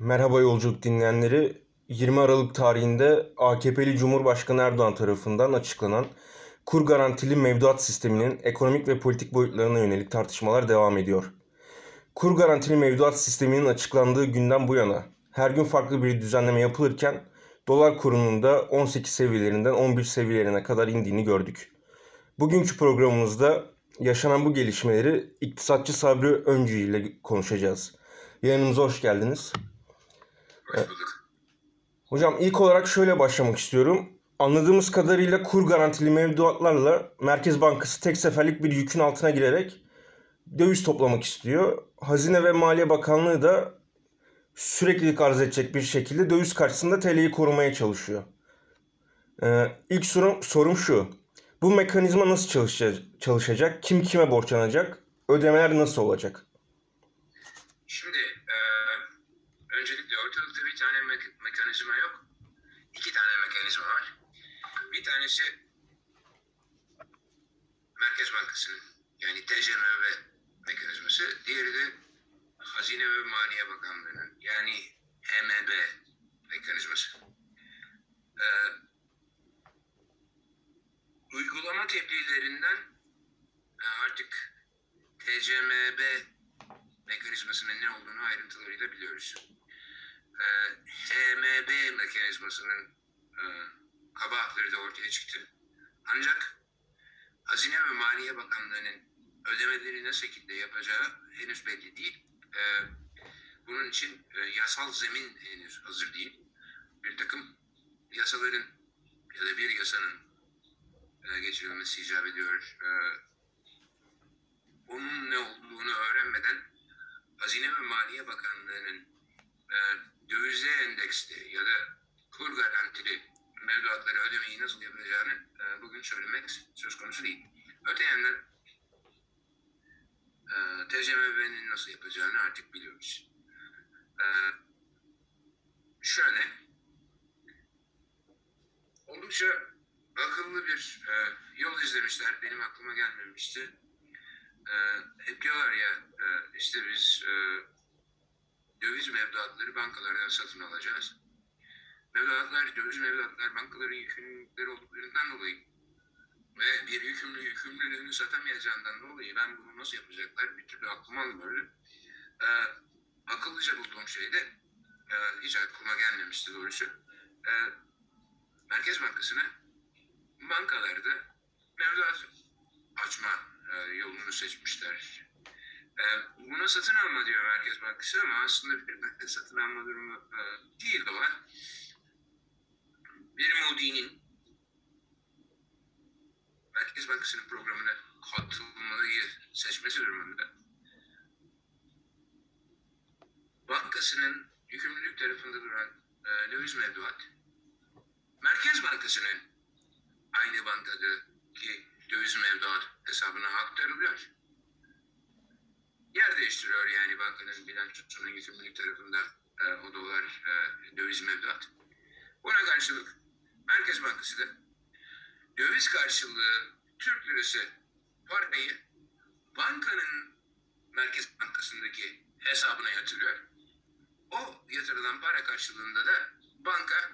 Merhaba yolculuk dinleyenleri. 20 Aralık tarihinde AKP'li Cumhurbaşkanı Erdoğan tarafından açıklanan kur garantili mevduat sisteminin ekonomik ve politik boyutlarına yönelik tartışmalar devam ediyor. Kur garantili mevduat sisteminin açıklandığı günden bu yana her gün farklı bir düzenleme yapılırken dolar kurunun da 18 seviyelerinden 11 seviyelerine kadar indiğini gördük. Bugünkü programımızda yaşanan bu gelişmeleri iktisatçı Sabri Öncü ile konuşacağız. Yayınımıza hoş geldiniz. Hocam ilk olarak şöyle başlamak istiyorum. Anladığımız kadarıyla kur garantili mevduatlarla Merkez Bankası tek seferlik bir yükün altına girerek döviz toplamak istiyor. Hazine ve Maliye Bakanlığı da süreklilik arz edecek bir şekilde döviz karşısında TL'yi korumaya çalışıyor. Ee, ilk sorum, sorum şu. Bu mekanizma nasıl çalışacak, çalışacak? Kim kime borçlanacak? Ödemeler nasıl olacak? Şimdi e, öncelikle ortalıkta bir tane me- mekanizma yok. İki tane mekanizma var. Bir tanesi Merkez Bankası'nın yani TCMB mekanizması. Diğeri de Hazine ve Maliye Bakanlığı'nın yani HMB mekanizması. E, uygulama tebliğlerinden e, artık TCMB mekanizmasının ne olduğunu ayrıntılarıyla biliyoruz. Ee, HMB mekanizmasının e, kabahatleri de ortaya çıktı. Ancak Hazine ve Maliye Bakanlığı'nın ödemeleri ne şekilde yapacağı henüz belli değil. Ee, bunun için e, yasal zemin henüz hazır değil. Bir takım yasaların ya da bir yasanın e, geçirilmesi icap ediyor. Ee, onun ne olduğunu öğrenmeden Hazine ve Maliye Bakanlığı'nın e, dövize endeksli ya da kur garantili mevduatları ödemeyi nasıl yapacağını e, bugün söylemek söz konusu değil. Öte yandan e, TCMB'nin nasıl yapacağını artık biliyoruz. E, şöyle oldukça akıllı bir yol izlemişler. Benim aklıma gelmemişti. Hep diyorlar ya işte biz döviz mevduatları bankalardan satın alacağız. Mevduatlar, döviz mevduatlar bankaların yükümlülükleri olduklarından dolayı ve bir yükümlü yükümlülüğünü satamayacağından dolayı ben bunu nasıl yapacaklar bir türlü aklıma almıyordu. E, akıllıca bulduğum şey de e, hiç aklıma gelmemişti doğrusu. E, Merkez Bankası'na bankalarda mevduat açma e, yolunu seçmişler. E, buna satın alma diyor Merkez Bankası ama aslında bir satın alma durumu e, değil de var. Bir Moody'nin Merkez Bankası'nın programına katılmayı seçmesi durumunda bankasının yükümlülük tarafında duran e, döviz mevduat Merkez Bankası'nın aynı bankadaki döviz mevduat hesabına aktarılıyor. Yer değiştiriyor yani bankanın bilançosunun yükümlülük tarafında e, o dolar e, döviz mevduat. Buna karşılık Merkez Bankası da döviz karşılığı Türk lirası parayı bankanın Merkez Bankası'ndaki hesabına yatırıyor. O yatırılan para karşılığında da banka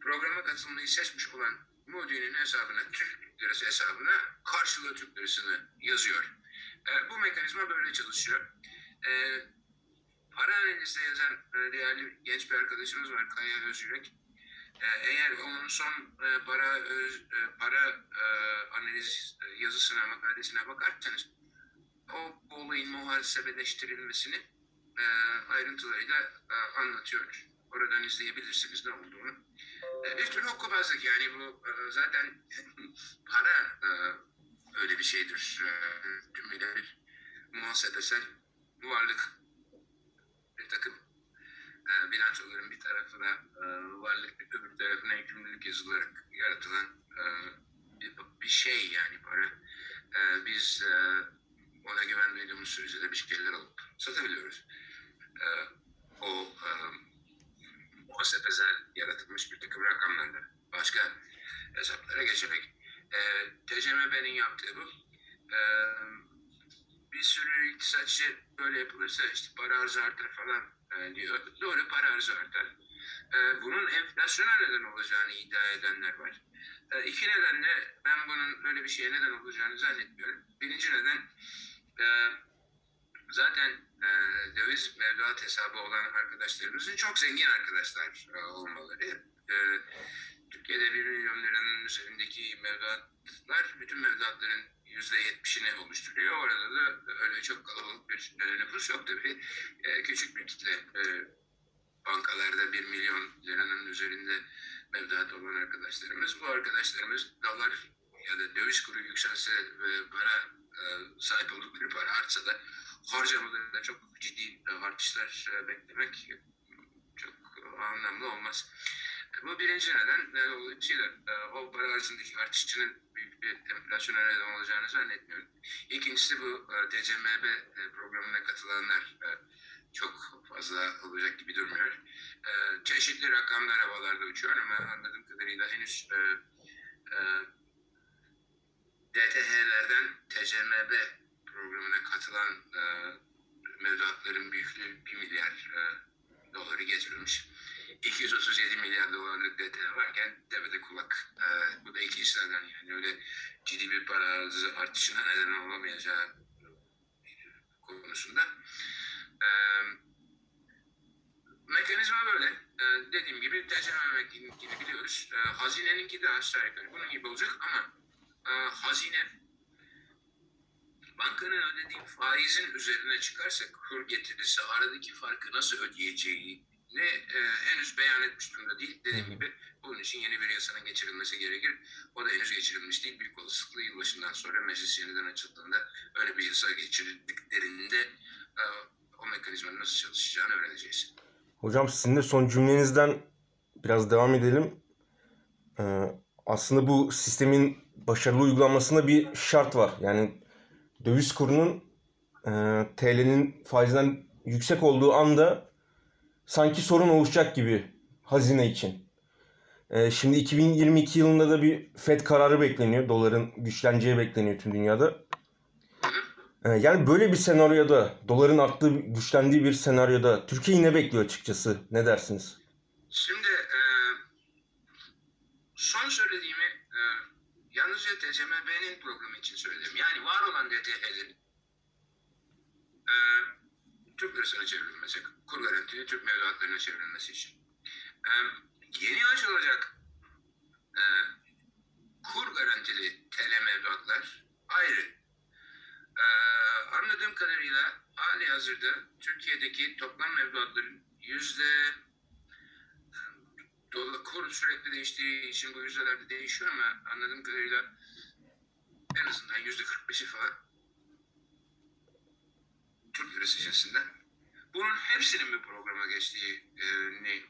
programa katılmayı seçmiş olan Moody'nin hesabına, Türk lirası hesabına karşılığı Türk lirasını yazıyor. E, bu mekanizma böyle çalışıyor. E, para analizde yazan e, değerli genç bir arkadaşımız var, Kaya Özyürek. E, eğer onun son e, para öz, e, para e, analiz e, yazısına, makalesine bakarsanız o olayın muhasebeleştirilmesini e, ayrıntılarıyla e, anlatıyor. Oradan izleyebilirsiniz ne olduğunu. E, tür hokkabazlık yani bu e, zaten para e, öyle bir şeydir. E, tümüyle bir muhasebesel varlık. Bir takım e, bilançoların bir tarafına e, varlık, öbür tarafına yükümlülük yazılarak yaratılan e, bir, bir şey yani para. E, biz e, ona güven duyduğumuz sürece de bir şeyler alıp satabiliyoruz. E, o e, muhasebesel yaratılmış bir takım rakamlarla başka hesaplara geçerek e, TCMB'nin yaptığı bu. E, bir sürü iktisatçı böyle yapılırsa işte para arzı artar falan e, diyor. Doğru para arzı artar. E, bunun enflasyona neden olacağını iddia edenler var. E, iki nedenle ben bunun böyle bir şeye neden olacağını zannetmiyorum. Birinci neden e, zaten e, döviz mevduat hesabı olan arkadaşlarımızın çok zengin arkadaşlar e, olmaları. E, Türkiye'de 1 milyon liranın üzerindeki mevduatlar bütün mevduatların %70'ini oluşturuyor. Orada da öyle çok kalabalık bir e, nüfus yok tabii. E, küçük bir kitle e, bankalarda 1 milyon liranın üzerinde mevduat olan arkadaşlarımız. Bu arkadaşlarımız dolar ya da döviz kuru yükselse ve para e, sahip oldukları para artsa da harcamalarında çok ciddi artışlar e, beklemek çok anlamlı olmaz. E, Bu birinci neden. E, Dolayısıyla e, o para arzındaki artışçının büyük bir enflasyona neden olacağını zannetmiyorum. İkincisi bu e, TCMB e, programına katılanlar e, çok fazla olacak gibi durmuyor. E, Çeşitli rakamlar havalarda uçuyor ama anladığım kadarıyla henüz e, e, DTH'lerden TCMB programına katılan e, mevduatların büyüklüğü 1 milyar e, doları geçmemiş. 237 milyar dolarlık DTH varken devede kulak. E, bu da iki işlerden yani öyle ciddi bir para arzı artışına neden olamayacağı konusunda. E, mekanizma böyle. E, dediğim gibi TCMB'ninkini biliyoruz. E, hazineninki de aşağı yukarı bunun gibi olacak ama e, hazine bankanın ödediği faizin üzerine çıkarsa kur getirisi aradaki farkı nasıl ödeyeceğini e, henüz beyan etmiş durumda değil. Dediğim Hı gibi bunun için yeni bir yasanın geçirilmesi gerekir. O da henüz geçirilmiş değil. Büyük olasılıkla yılbaşından sonra meclis yeniden açıldığında öyle bir yasa geçirildiklerinde e, o mekanizmanın nasıl çalışacağını öğreneceğiz. Hocam sizin de son cümlenizden biraz devam edelim. Ee, aslında bu sistemin başarılı uygulanmasında bir şart var. Yani döviz kurunun e, TL'nin faizden yüksek olduğu anda sanki sorun oluşacak gibi hazine için. Ee, şimdi 2022 yılında da bir FED kararı bekleniyor. Doların güçleneceği bekleniyor tüm dünyada. Ee, yani böyle bir senaryoda, doların arttığı, güçlendiği bir senaryoda Türkiye'yi ne bekliyor açıkçası? Ne dersiniz? Şimdi e, son söylediğimi e, yalnızca TCMB'nin programı için söyledim. Yani var olan DTH'lerin e, Türk lirasına çevrilmesi, kur garantili Türk mevduatlarına çevrilmesi için. E, yeni açılacak e, kur garantili TL mevduatlar ayrı. E, anladığım kadarıyla hali hazırda Türkiye'deki toplam mevduatların yüzde dolar kur sürekli değiştiği için bu yüzdelerde değişiyor ama anladığım kadarıyla en azından yüzde 45'i falan Türk lirası cinsinden. Bunun hepsinin bir programa geçtiğini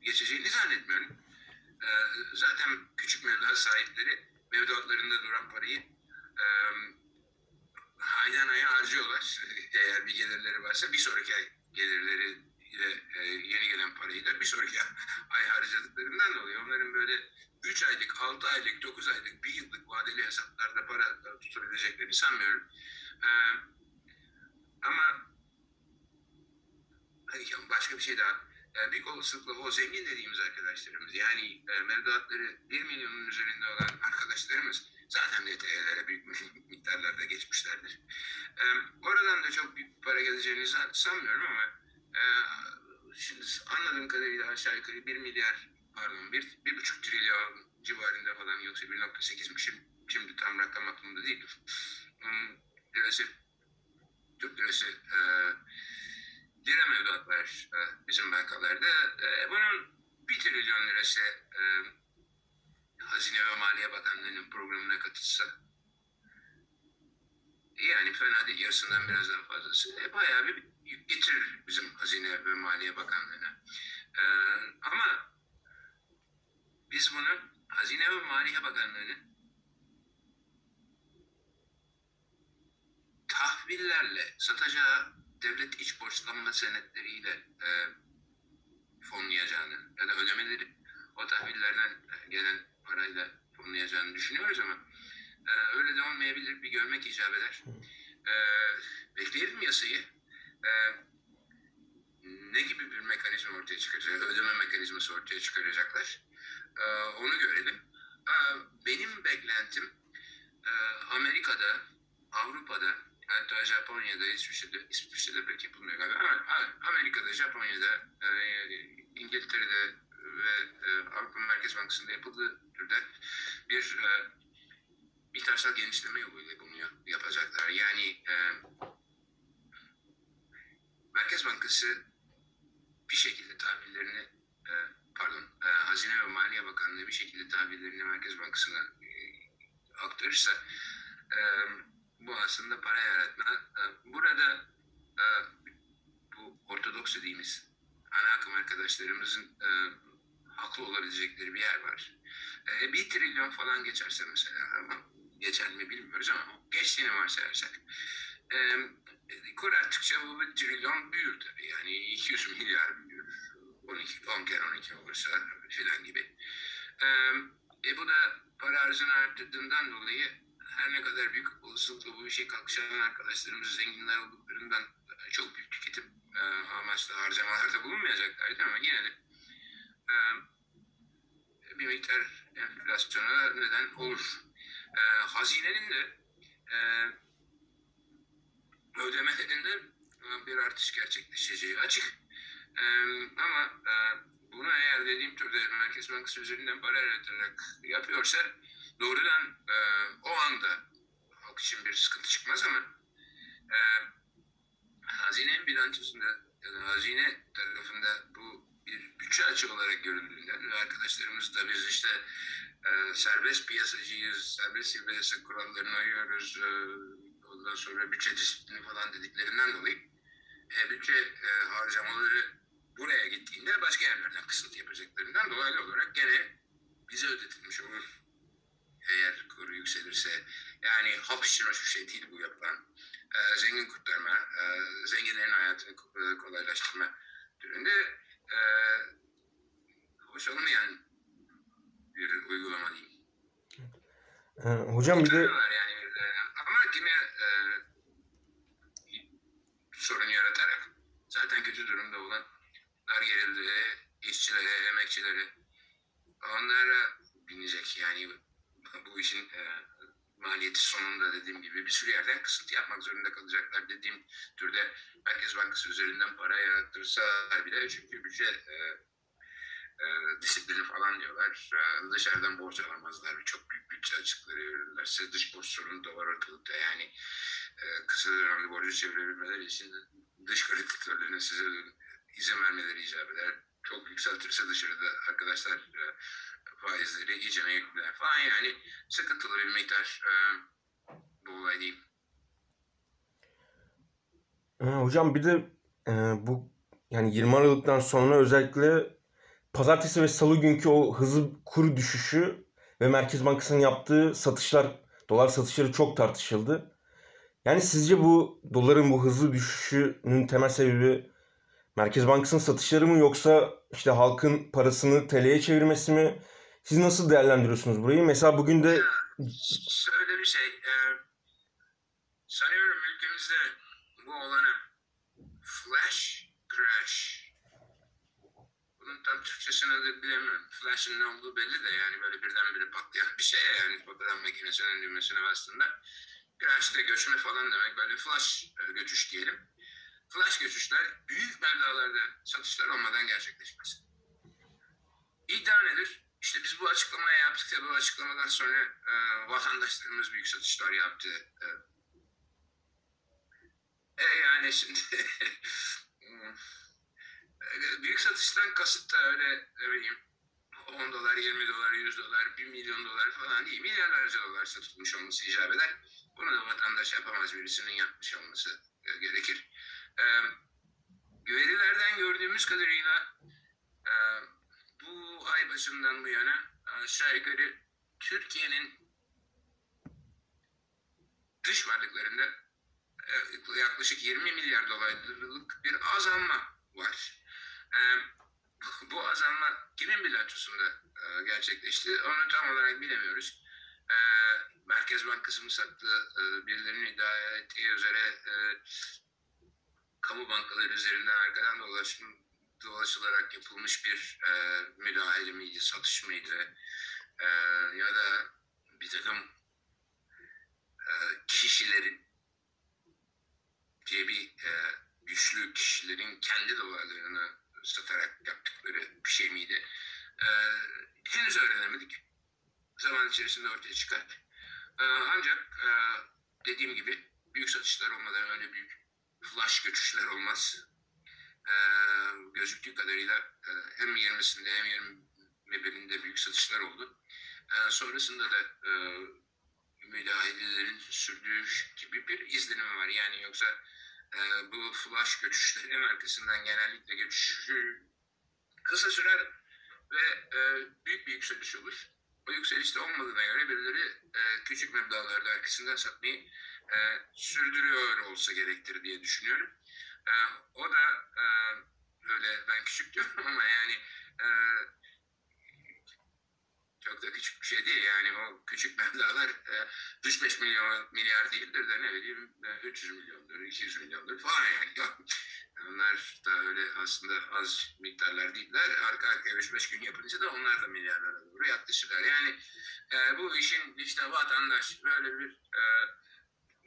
geçeceğini zannetmiyorum. Ee, zaten küçük mevduat sahipleri mevduatlarında duran parayı e, aydan aya harcıyorlar. Eğer bir gelirleri varsa bir sonraki ay gelirleri e, yeni gelen parayı da bir sonraki ay harcadıklarından dolayı onların böyle 3 aylık, 6 aylık, 9 aylık, 1 yıllık vadeli hesaplarda para tutabileceklerini sanmıyorum. Ee, ama başka bir şey daha. E, büyük olasılıkla o zengin dediğimiz arkadaşlarımız yani e, mevduatları 1 milyonun üzerinde olan arkadaşlarımız zaten DTL'lere büyük miktarlarda geçmişlerdir. E, oradan da çok büyük para geleceğini san- sanmıyorum ama e, şimdi anladığım kadarıyla aşağı yukarı 1 milyar pardon 1, 1,5 trilyon civarında falan yoksa 1.8'miş şimdi, şimdi tam rakam aklımda değil. Hmm, lirası Türk lirası e, lira mevduat var e, bizim bankalarda. E, bunun 1 trilyon lirası e, Hazine ve Maliye Bakanlığı'nın programına katılsa yani fena değil yarısından biraz daha fazlası. E, bayağı bir getirir bizim Hazine ve Maliye Bakanlığı'na. E, ama biz bunu Hazine ve Maliye Bakanlığı'nın tahvillerle satacağı devlet iç borçlanma senetleriyle e, fonlayacağını ya da ödemeleri o tahvillerden e, gelen parayla fonlayacağını düşünüyoruz ama e, öyle de olmayabilir bir görmek icap eder. E, bekleyelim yasayı. E, ne gibi bir mekanizma ortaya çıkaracak, ödeme mekanizması ortaya çıkaracaklar. E, onu görelim. E, benim beklentim e, Amerika'da, Avrupa'da, hatta Japonya'da, İsviçre'de, İsviçre'de pek yapılmıyor galiba ama Amerika'da, Japonya'da, e, İngiltere'de ve e, Avrupa Merkez Bankası'nda yapıldığı türde bir e, miktarsal genişleme yoluyla bunu yap- yapacaklar. Yani e, Merkez Bankası bir şekilde tahvillerini e, pardon e, Hazine ve Maliye Bakanlığı bir şekilde tahvillerini Merkez Bankası'na e, aktarırsa e, bu aslında para yaratma. E, burada e, bu ortodoks dediğimiz ana akım arkadaşlarımızın e, haklı olabilecekleri bir yer var. E, bir trilyon falan geçerse mesela ama geçer mi bilmiyoruz ama geçtiğini varsayarsak e, kur arttıkça bu trilyon büyür tabii. Yani 200 milyar büyür. 12, 10 kere 12 olursa filan gibi. E, e, bu da para arzını arttırdığından dolayı her ne kadar büyük olasılıkla bu işe kalkışan arkadaşlarımız zenginler olduklarından çok büyük tüketim e, amaçlı harcamalarda bulunmayacaklardı ama yine de e, bir miktar enflasyona neden olur. E, hazinenin de e, ödemelerinde bir artış gerçekleşeceği açık. E, ama e, bunu eğer dediğim türde Merkez Bankası üzerinden para yaratarak yapıyorsa doğrudan e, o anda halk için bir sıkıntı çıkmaz ama e, hazine bilançosunda ya da hazine tarafında bu bir bütçe açığı olarak görüldüğünden ve arkadaşlarımız da biz işte e, serbest piyasacıyız, serbest piyasa kurallarına uyuyoruz, e, ondan sonra bütçe disiplini falan dediklerinden dolayı e, bütçe e, harcamaları buraya gittiğinde başka yerlerden kısıntı yapacaklarından dolaylı olarak gene bize ödetilmiş olur eğer kuru yükselirse. Yani hap için hoş bir şey değil bu yapılan. E, zengin kurtarma, e, zenginlerin hayatını e, kolaylaştırma türünde e, hoş olmayan bir uygulama değil. E, hocam bir de yani. Ama kime e, sorun yaratarak zaten kötü durumda olan dar gelirlere, işçilere, emekçilere onlara binecek yani bu işin e, maliyeti sonunda dediğim gibi bir sürü yerden kısıntı yapmak zorunda kalacaklar dediğim türde Merkez Bankası üzerinden para yarattırsalar bile çünkü bütçe e, disiplini falan diyorlar. E, dışarıdan borç alamazlar. Çok büyük bütçe açıkları verirlerse dış borç sorunu da var ortalıkta. Yani e, kısa dönemli borcu çevirebilmeleri için dış kreditörlerine size izin vermeleri icap eder. Çok yükseltirse dışarıda arkadaşlar e, faizleri iyicene yükler falan yani sıkıntılı bir miktar e, bu olay değil. e, hocam bir de e, bu yani 20 Aralık'tan sonra özellikle pazartesi ve salı günkü o hızlı kur düşüşü ve Merkez Bankası'nın yaptığı satışlar, dolar satışları çok tartışıldı. Yani sizce bu doların bu hızlı düşüşünün temel sebebi Merkez Bankası'nın satışları mı yoksa işte halkın parasını TL'ye çevirmesi mi? Siz nasıl değerlendiriyorsunuz burayı? Mesela bugün de Şöyle bir şey. E, sanıyorum ülkemizde bu olana flash crash. Tam Türkçesini de bilemiyorum. Flash'ın ne olduğu belli de yani böyle birdenbire patlayan bir şey yani fotoğraf makinesinin düğmesine. Crash de göçme falan demek. Böyle flash e, göçüş diyelim. Flash göçüşler büyük meblağlarda satışlar olmadan gerçekleşmez. İddia nedir? İşte biz bu açıklamayı yaptık ya bu açıklamadan sonra e, vatandaşlarımız büyük satışlar yaptı. E, e yani şimdi hmm, büyük satıştan kasıt da öyle ne bileyim 10 dolar, 20 dolar, 100 dolar, 1 milyon dolar falan değil. Milyarlarca dolar satılmış olması icap eder. Bunu da vatandaş yapamaz birisinin yapmış olması gerekir. E, verilerden gördüğümüz kadarıyla e, bu ay başından bu yana aşağı yukarı Türkiye'nin dış varlıklarında e, yaklaşık 20 milyar dolarlık bir azalma var. E, bu azalma kimin bilançosunda e, gerçekleşti onu tam olarak bilemiyoruz. E, Merkez Bankası'nın sattığı e, birilerinin iddia ettiği üzere e, kamu bankaları üzerinden arkadan dolaşım, dolaşılarak yapılmış bir e, müdahale miydi, satış mıydı e, ya da bir takım e, kişilerin diye bir e, güçlü kişilerin kendi dolarlarını satarak yaptıkları bir şey miydi? E, henüz öğrenemedik. Zaman içerisinde ortaya çıkar. E, ancak e, dediğim gibi büyük satışlar olmadan öyle büyük flash göçüşler olmaz. E, gözüktüğü kadarıyla e, hem 20'sinde hem 21'inde büyük satışlar oldu. E, sonrasında da e, müdahalelerin sürdüğü gibi bir izlenimi var. Yani yoksa e, bu flash göçüşlerin arkasından genellikle geçişi kısa sürer ve e, büyük bir yükseliş olur. O yükselişte olmadığına göre birileri e, küçük meblağlarda arkasından satmayı e, sürdürüyor olsa gerektir diye düşünüyorum. E, o da e, öyle ben küçük diyorum ama yani e, çok da küçük bir şey değil. Yani o küçük meblağlar e, 3-5 milyon milyar değildir de ne bileyim e, 300 milyondur, 200 milyondur falan yani. Onlar da öyle aslında az miktarlar değiller. Arka arkaya 3-5 gün yapınca da onlar da milyarlara doğru yaklaşırlar. Yani e, bu işin işte vatandaş böyle bir e,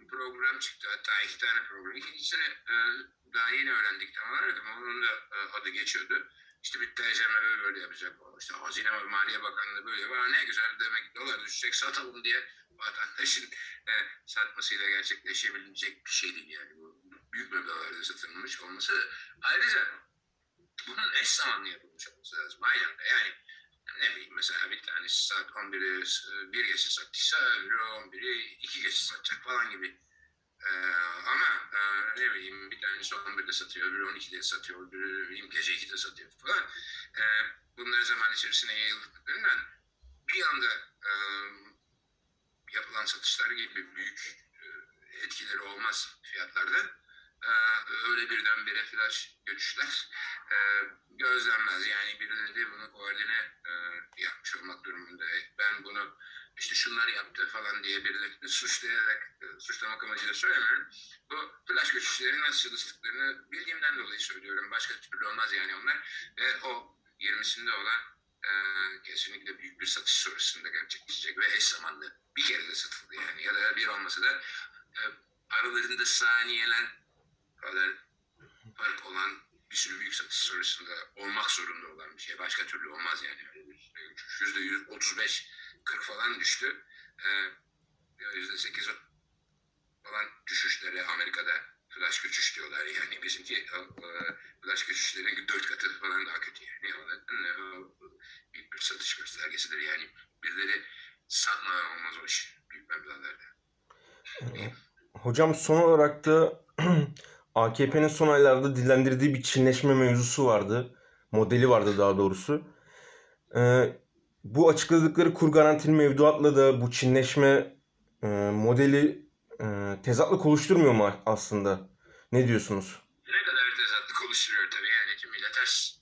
program çıktı. Hatta iki tane program. İkincisini e, daha yeni öğrendik tam olarak ama onun da e, adı geçiyordu. İşte bir TCMB böyle yapacak. İşte Hazine ve Maliye Bakanlığı böyle. Var ne güzel demek dolar düşecek satalım diye vatandaşın e, satmasıyla gerçekleşebilecek bir şey değil yani. Bu büyük meblağlarda satılmış olması. Ayrıca bunun eş zamanlı yapılmış olması lazım. Aynı yani ne bileyim mesela bir tanesi saat 11'i bir geçe sattıysa öbürü 11'i iki geçe satacak falan gibi. Ee, ama e, ne bileyim bir tanesi 11'de satıyor, öbürü 12'de satıyor, öbürü gece 2'de satıyor falan. Ee, bunları zaman içerisinde yayıldıklarından bir anda e, yapılan satışlar gibi büyük e, etkileri olmaz fiyatlarda. Ee, öyle birdenbire flash göçüşler e, gözlenmez. Yani birileri bunu koordine e, yapmış olmak durumunda. Ben bunu işte şunlar yaptı falan diye birilerini suçlayarak e, suçlamak amacıyla söylemiyorum. Bu flash göçüşlerin nasıl çalıştıklarını bildiğimden dolayı söylüyorum. Başka türlü olmaz yani onlar. Ve o 20'sinde olan e, kesinlikle büyük bir satış sonrasında gerçekleşecek ve eş zamanlı bir kere de satıldı yani. Ya da bir olmasa da e, aralarında saniyeler kadar fark olan bir sürü büyük satış sonrasında olmak zorunda olan bir şey. Başka türlü olmaz yani. Öyle bir yüzde yüz otuz beş 40 falan düştü. Ee, yüzde sekiz falan düşüşleri Amerika'da flash göçüş diyorlar. Yani bizimki e, flash göçüşlerin dört katı falan daha kötü yani. O nedenle o büyük bir satış göstergesidir. Yani birileri satmadan olmaz o iş. Büyük meblağlarda. Hocam son olarak da AKP'nin son aylarda dillendirdiği bir Çinleşme mevzusu vardı. Modeli vardı daha doğrusu. Ee, bu açıkladıkları kur garantili mevduatla da bu Çinleşme e, modeli e, tezatlık oluşturmuyor mu aslında? Ne diyorsunuz? Ne kadar tezatlık oluşturuyor tabii yani tümüyle ters.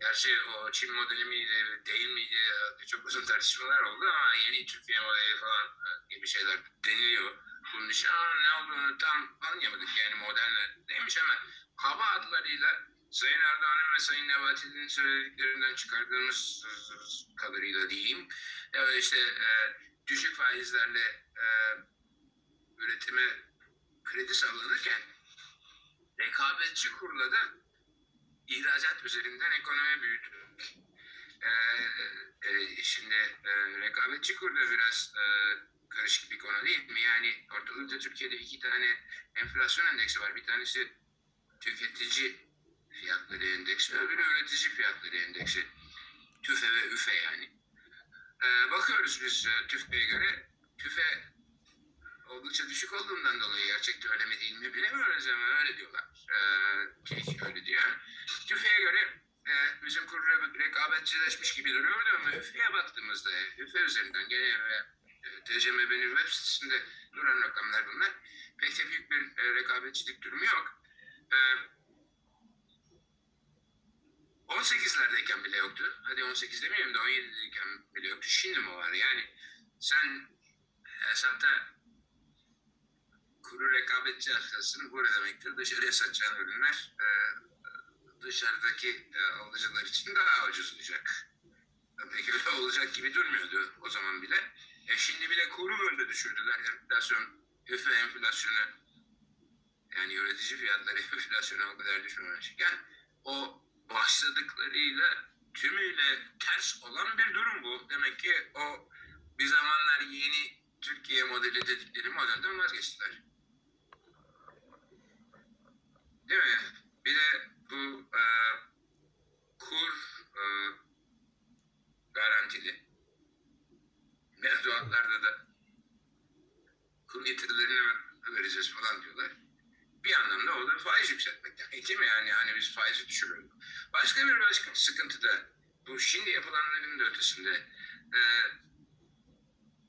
Gerçi o Çin modeli miydi değil miydi çok uzun tartışmalar oldu ama yeni Türkiye modeli falan e, gibi şeyler deniliyor. Bunun için ama ne olduğunu tam anlayamadık yani model neymiş ama hava adlarıyla Sayın Erdoğan'ın ve Sayın Nebati'nin söylediklerinden çıkardığımız kadarıyla diyeyim. Ya işte e, düşük faizlerle e, üretime kredi sağlanırken rekabetçi kurla da ihracat üzerinden ekonomi büyütmek. E, e, şimdi e, rekabetçi kur da biraz e, karışık bir konu değil mi? Yani ortalıkta Türkiye'de iki tane enflasyon endeksi var. Bir tanesi tüketici fiyatları endeksi, öbürü üretici fiyatları endeksi. TÜFE ve ÜFE yani. Ee, bakıyoruz biz e, TÜFE'ye göre. TÜFE oldukça düşük olduğundan dolayı gerçekten öyle mi değil mi bilemiyoruz ama öyle diyorlar. Ee, öyle diyor. TÜFE'ye göre e, bizim kur rekabetçileşmiş gibi duruyordu ama ÜFE'ye baktığımızda ÜFE üzerinden gene ve TCMB'nin web sitesinde duran rakamlar bunlar. Pek de büyük bir e, rekabetçilik durumu yok. E, 18'lerdeyken bile yoktu. Hadi 18 demeyelim de 17'deyken bile yoktu. Şimdi mi var? Yani sen hesapta kuru rekabetçi arkasını bu demektir? Dışarıya satacağın ürünler e, dışarıdaki e, alıcılar için daha ucuz olacak. Pek öyle olacak gibi durmuyordu o zaman bile. E şimdi bile kuru böyle düşürdüler. Enflasyon, üfe enflasyonu yani üretici fiyatları enflasyona o kadar düşmemişken o başladıklarıyla tümüyle ters olan bir durum bu. Demek ki o bir zamanlar yeni Türkiye modeli dedikleri modelden vazgeçtiler. Değil mi? Bir de bu e, kur e, garantili mevduatlarda da kur getirilerini vereceğiz falan diyorlar. Bir anlamda o da faiz yükseltmek demek değil mi? Yani hani biz faizi düşürüyoruz. Başka bir başka sıkıntı da bu şimdi yapılanların da ötesinde e,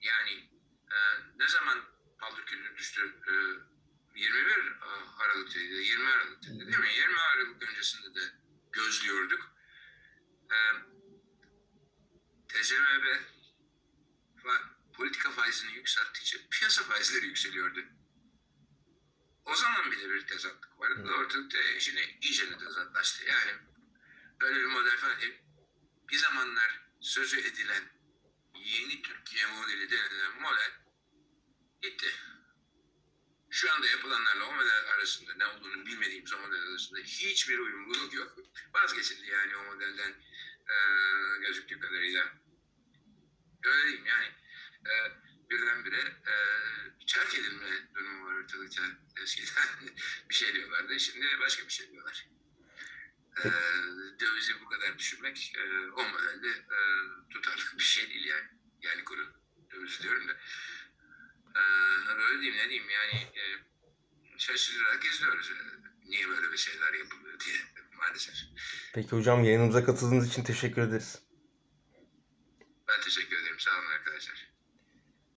yani e, ne zaman paldır küllü düştü? E, 21 Aralık'taydı, 20 Aralık'taydı değil mi? 20 Aralık öncesinde de gözlüyorduk. E, TCMB politika faizini yükselttikçe piyasa faizleri yükseliyordu. O zaman bile bir tezatlık vardı. Ortalıkta şimdi iyice de tezatlaştı. Yani böyle bir model falan. E, bir zamanlar sözü edilen yeni Türkiye modeli denilen model gitti. Şu anda yapılanlarla o model arasında ne olduğunu bilmediğimiz o model arasında hiçbir uyumluluk yok. Vazgeçildi yani o modelden e, gözüktüğü kadarıyla. Öyle diyeyim yani e, birdenbire e, terk edilme durumu var ortalıkta. Eskiden bir şey diyorlardı, şimdi başka bir şey diyorlar. E, dövizi bu kadar düşürmek e, o modelde e, tutarlı bir şey değil yani. Yani kuru döviz diyorum da. E, öyle diyeyim ne diyeyim yani e, şaşırarak izliyoruz. E, niye böyle bir şeyler yapılıyor diye maalesef. Peki hocam yayınımıza katıldığınız için teşekkür ederiz. Ben teşekkür ederim. Sağ olun arkadaşlar.